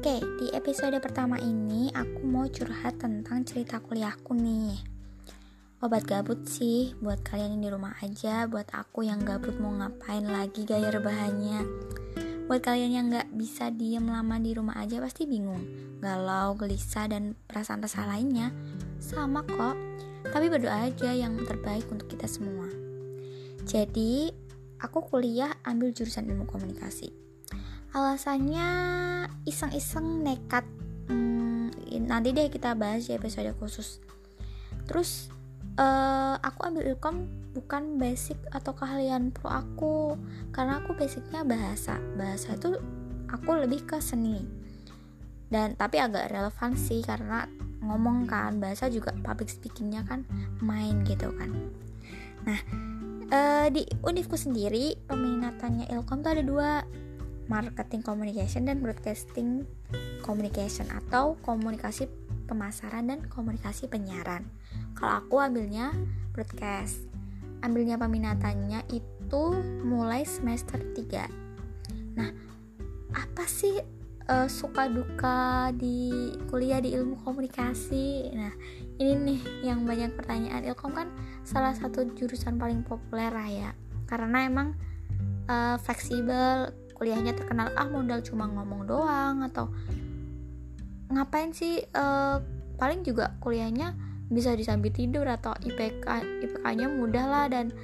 Oke, di episode pertama ini aku mau curhat tentang cerita kuliahku nih. Obat gabut sih buat kalian yang di rumah aja, buat aku yang gabut mau ngapain lagi gaya rebahannya. Buat kalian yang gak bisa diem lama di rumah aja pasti bingung, galau, gelisah, dan perasaan rasa lainnya. Sama kok, tapi berdoa aja yang terbaik untuk kita semua. Jadi, aku kuliah ambil jurusan ilmu komunikasi alasannya iseng-iseng nekat. Hmm, nanti deh kita bahas di episode khusus. Terus uh, aku ambil ilkom bukan basic atau keahlian pro aku. Karena aku basicnya bahasa. Bahasa itu aku lebih ke seni. Dan tapi agak relevan sih karena ngomong kan bahasa juga public speakingnya kan main gitu kan. Nah uh, di univku sendiri peminatannya ilkom tuh ada dua marketing communication dan broadcasting communication atau komunikasi pemasaran dan komunikasi penyiaran. Kalau aku ambilnya broadcast. Ambilnya peminatannya itu mulai semester 3. Nah, apa sih uh, suka duka di kuliah di ilmu komunikasi? Nah, ini nih yang banyak pertanyaan. Ilkom kan salah satu jurusan paling populer lah ya. Karena emang uh, fleksibel kuliahnya terkenal ah modal cuma ngomong doang atau ngapain sih uh, paling juga kuliahnya bisa disambi tidur atau IPK IPK-nya mudah lah dan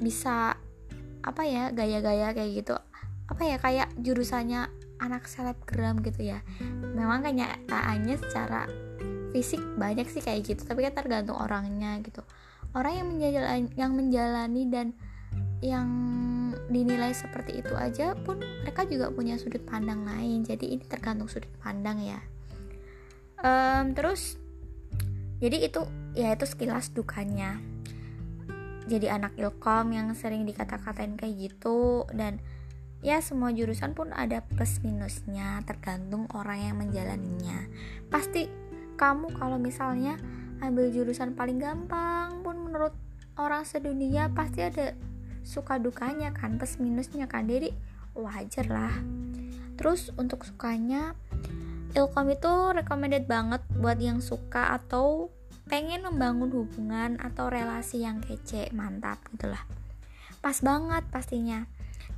bisa apa ya gaya-gaya kayak gitu. Apa ya kayak jurusannya anak selebgram gitu ya. Memang kenyataannya secara fisik banyak sih kayak gitu tapi kan tergantung orangnya gitu. Orang yang menjalani yang menjalani dan yang dinilai seperti itu aja pun mereka juga punya sudut pandang lain. Jadi ini tergantung sudut pandang ya. Um, terus jadi itu ya itu sekilas dukanya. Jadi anak ilkom yang sering dikata-katain kayak gitu dan ya semua jurusan pun ada plus minusnya tergantung orang yang menjalaninya. Pasti kamu kalau misalnya ambil jurusan paling gampang pun menurut orang sedunia pasti ada suka dukanya kan plus minusnya kan. Jadi wajar lah. Terus untuk sukanya ilkom itu recommended banget buat yang suka atau pengen membangun hubungan atau relasi yang kece mantap gitulah pas banget pastinya.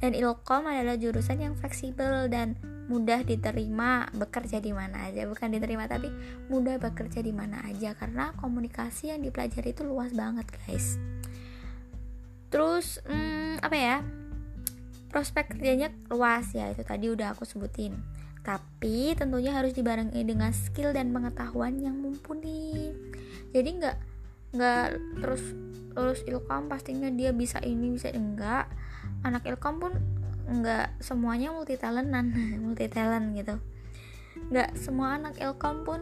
Dan ilkom adalah jurusan yang fleksibel dan mudah diterima bekerja di mana aja. Bukan diterima tapi mudah bekerja di mana aja. Karena komunikasi yang dipelajari itu luas banget guys terus hmm, apa ya prospek kerjanya luas ya itu tadi udah aku sebutin. Tapi tentunya harus dibarengi dengan skill dan pengetahuan yang mumpuni. Jadi nggak nggak terus lulus ilkom pastinya dia bisa ini bisa enggak. Anak ilkom pun nggak semuanya multi talentan multi talent gitu. Nggak semua anak ilkom pun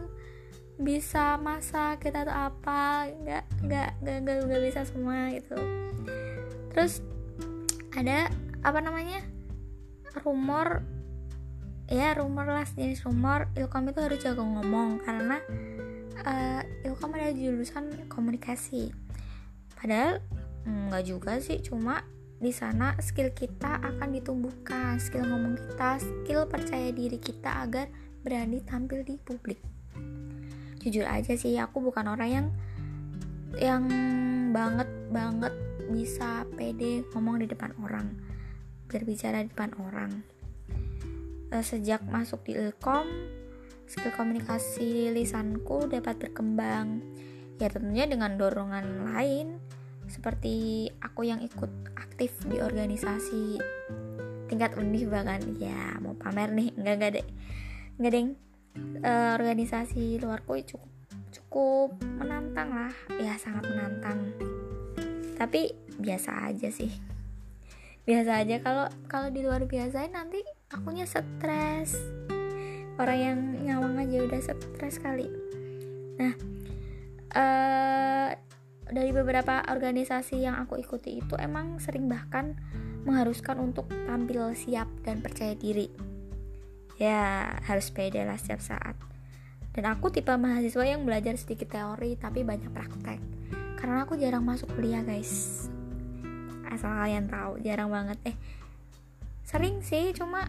bisa masak kita tuh apa nggak nggak nggak nggak bisa semua gitu terus ada apa namanya rumor ya rumor lah jenis rumor ilkom itu harus jago ngomong karena uh, ilkom ada jurusan komunikasi. Padahal nggak juga sih cuma di sana skill kita akan ditumbuhkan skill ngomong kita skill percaya diri kita agar berani tampil di publik. Jujur aja sih aku bukan orang yang yang banget banget bisa pede ngomong di depan orang berbicara di depan orang. E, sejak masuk di ilkom skill komunikasi lisanku dapat berkembang. Ya tentunya dengan dorongan lain seperti aku yang ikut aktif di organisasi. Tingkat univ bahkan ya mau pamer nih. Enggak enggak deh enggak deng. E, organisasi luarku cukup cukup menantang lah. Ya sangat menantang tapi biasa aja sih. Biasa aja kalau kalau di luar biasa nanti akunya stres. Orang yang nyawang aja udah stres kali. Nah uh, dari beberapa organisasi yang aku ikuti itu emang sering bahkan mengharuskan untuk tampil siap dan percaya diri. Ya harus pede lah setiap saat. Dan aku tipe mahasiswa yang belajar sedikit teori tapi banyak praktek karena aku jarang masuk kuliah guys. Asal kalian tahu jarang banget. Eh sering sih cuma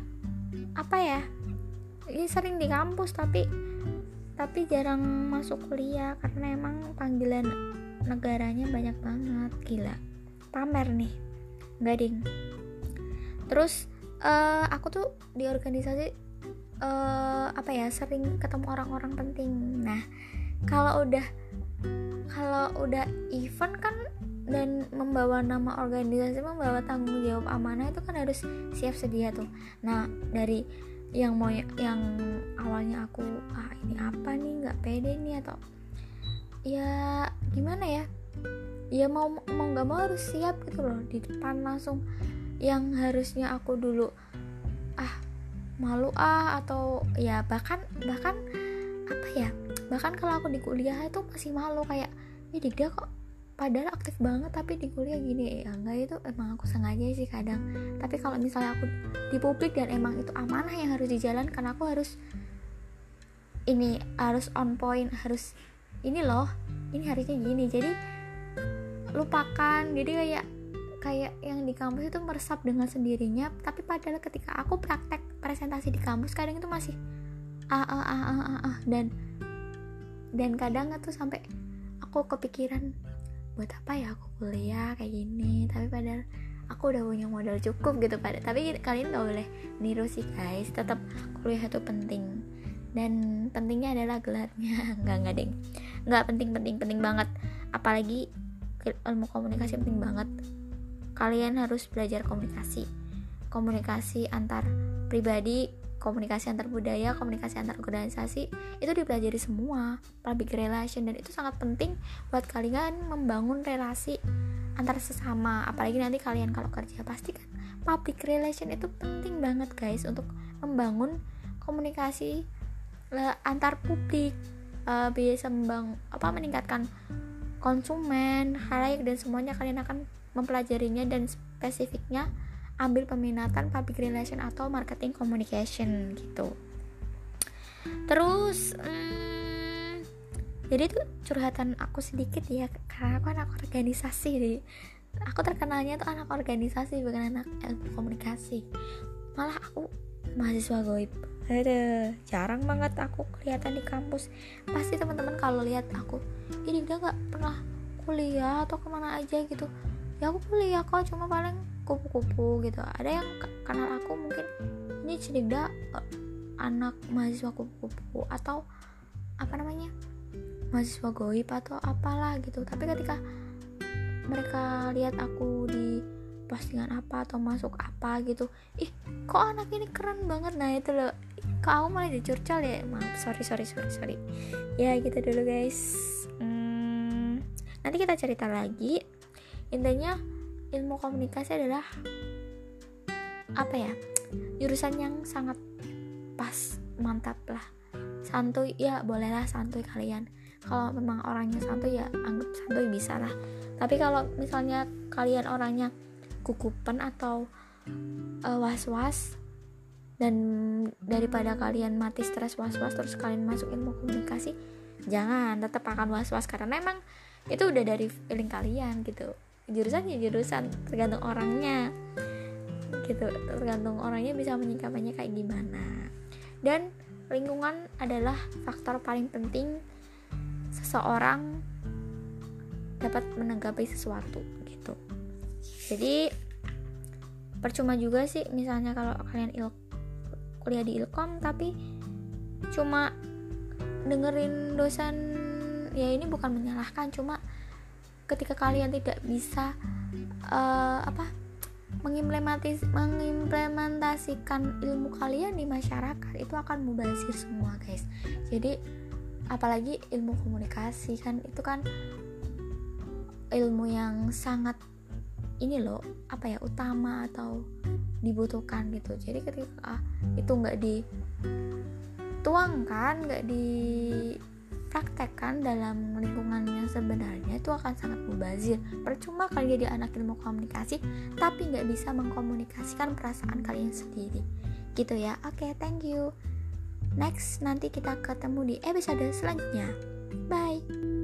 apa ya ya sering di kampus tapi tapi jarang masuk kuliah. Karena emang panggilan negaranya banyak banget. Gila. Pamer nih. Nggak ding terus uh, aku tuh di organisasi uh, apa ya sering ketemu orang-orang penting. Nah kalau udah kalau udah event kan dan membawa nama organisasi membawa tanggung jawab amanah itu kan harus siap sedia tuh. Nah dari yang mau yang awalnya aku ah ini apa nih? Nggak pede nih atau ya gimana ya? Ya mau mau nggak mau harus siap gitu loh. Di depan langsung yang harusnya aku dulu ah malu ah atau ya bahkan bahkan apa ya bahkan kalau aku di kuliah itu masih malu kayak ini dia kok padahal aktif banget tapi di kuliah gini. Ya enggak itu emang aku sengaja sih kadang. Tapi kalau misalnya aku di publik dan emang itu amanah yang harus dijalankan aku harus ini harus on point harus ini loh ini harusnya gini. Jadi lupakan. Jadi kayak kayak yang di kampus itu meresap dengan sendirinya tapi padahal ketika aku praktek presentasi di kampus kadang itu masih ah ah ah ah ah, ah dan dan kadang tuh sampai aku kepikiran buat apa ya aku kuliah kayak gini? Tapi padahal aku udah punya modal cukup gitu pada tapi kalian gak boleh niru sih guys. Tetap kuliah itu penting. Dan pentingnya adalah gelarnya. Nggak nggak ding nggak penting penting penting banget. Apalagi ilmu komunikasi penting banget. Kalian harus belajar komunikasi. Komunikasi antar pribadi komunikasi antar budaya, komunikasi antar organisasi itu dipelajari semua public relation dan itu sangat penting buat kalian membangun relasi antar sesama. Apalagi nanti kalian kalau kerja pasti kan public relation itu penting banget guys untuk membangun komunikasi antar publik. Uh, bisa membang apa meningkatkan konsumen halayak dan semuanya kalian akan mempelajarinya dan spesifiknya ambil peminatan public relation atau marketing communication gitu. Terus hmm, jadi itu curhatan aku sedikit ya karena aku anak organisasi jadi aku terkenalnya tuh anak organisasi bukan anak ilmu komunikasi. Malah aku mahasiswa goib. Ada jarang banget aku kelihatan di kampus. Pasti teman-teman kalau lihat aku ini dia nggak pernah kuliah atau ke mana aja gitu. Ya aku kuliah kok cuma paling kupu-kupu gitu. Ada yang kenal aku mungkin ini cerita uh, anak mahasiswa kupu-kupu atau apa namanya mahasiswa goib atau apalah gitu. Tapi ketika mereka lihat aku di postingan apa atau masuk apa gitu ih kok anak ini keren banget. Nah itu loh. Kok aku malah dicurcal ya. Maaf sorry sorry sorry sorry. Ya gitu dulu guys. Hmm, nanti kita cerita lagi. Intinya ilmu komunikasi adalah apa ya? Jurusan yang sangat pas mantap lah. Santuy ya bolehlah santuy kalian. Kalau memang orangnya santuy ya anggap santuy bisa lah. Tapi kalau misalnya kalian orangnya kukupan atau uh, was-was dan daripada kalian mati stres was-was terus kalian masuk ilmu komunikasi jangan tetap akan was-was. Karena memang itu udah dari feeling kalian gitu jurusan ya jurusan tergantung orangnya. Gitu tergantung orangnya bisa menyikapinya kayak gimana. Dan lingkungan adalah faktor paling penting seseorang dapat menanggapi sesuatu gitu. Jadi percuma juga sih misalnya kalau kalian il kuliah di ilkom tapi cuma dengerin dosen ya ini bukan menyalahkan cuma ketika kalian tidak bisa uh, apa mengimplementis mengimplementasikan ilmu kalian di masyarakat itu akan mubazir semua guys. Jadi apalagi ilmu komunikasi kan itu kan ilmu yang sangat ini loh apa ya utama atau dibutuhkan gitu. Jadi ketika itu nggak dituangkan nggak di praktekkan dalam lingkungan yang sebenarnya itu akan sangat mubazir. Percuma kalian jadi anak ilmu komunikasi tapi nggak bisa mengkomunikasikan perasaan kalian sendiri. Gitu ya. Oke okay, thank you. Next nanti kita ketemu di episode selanjutnya. Bye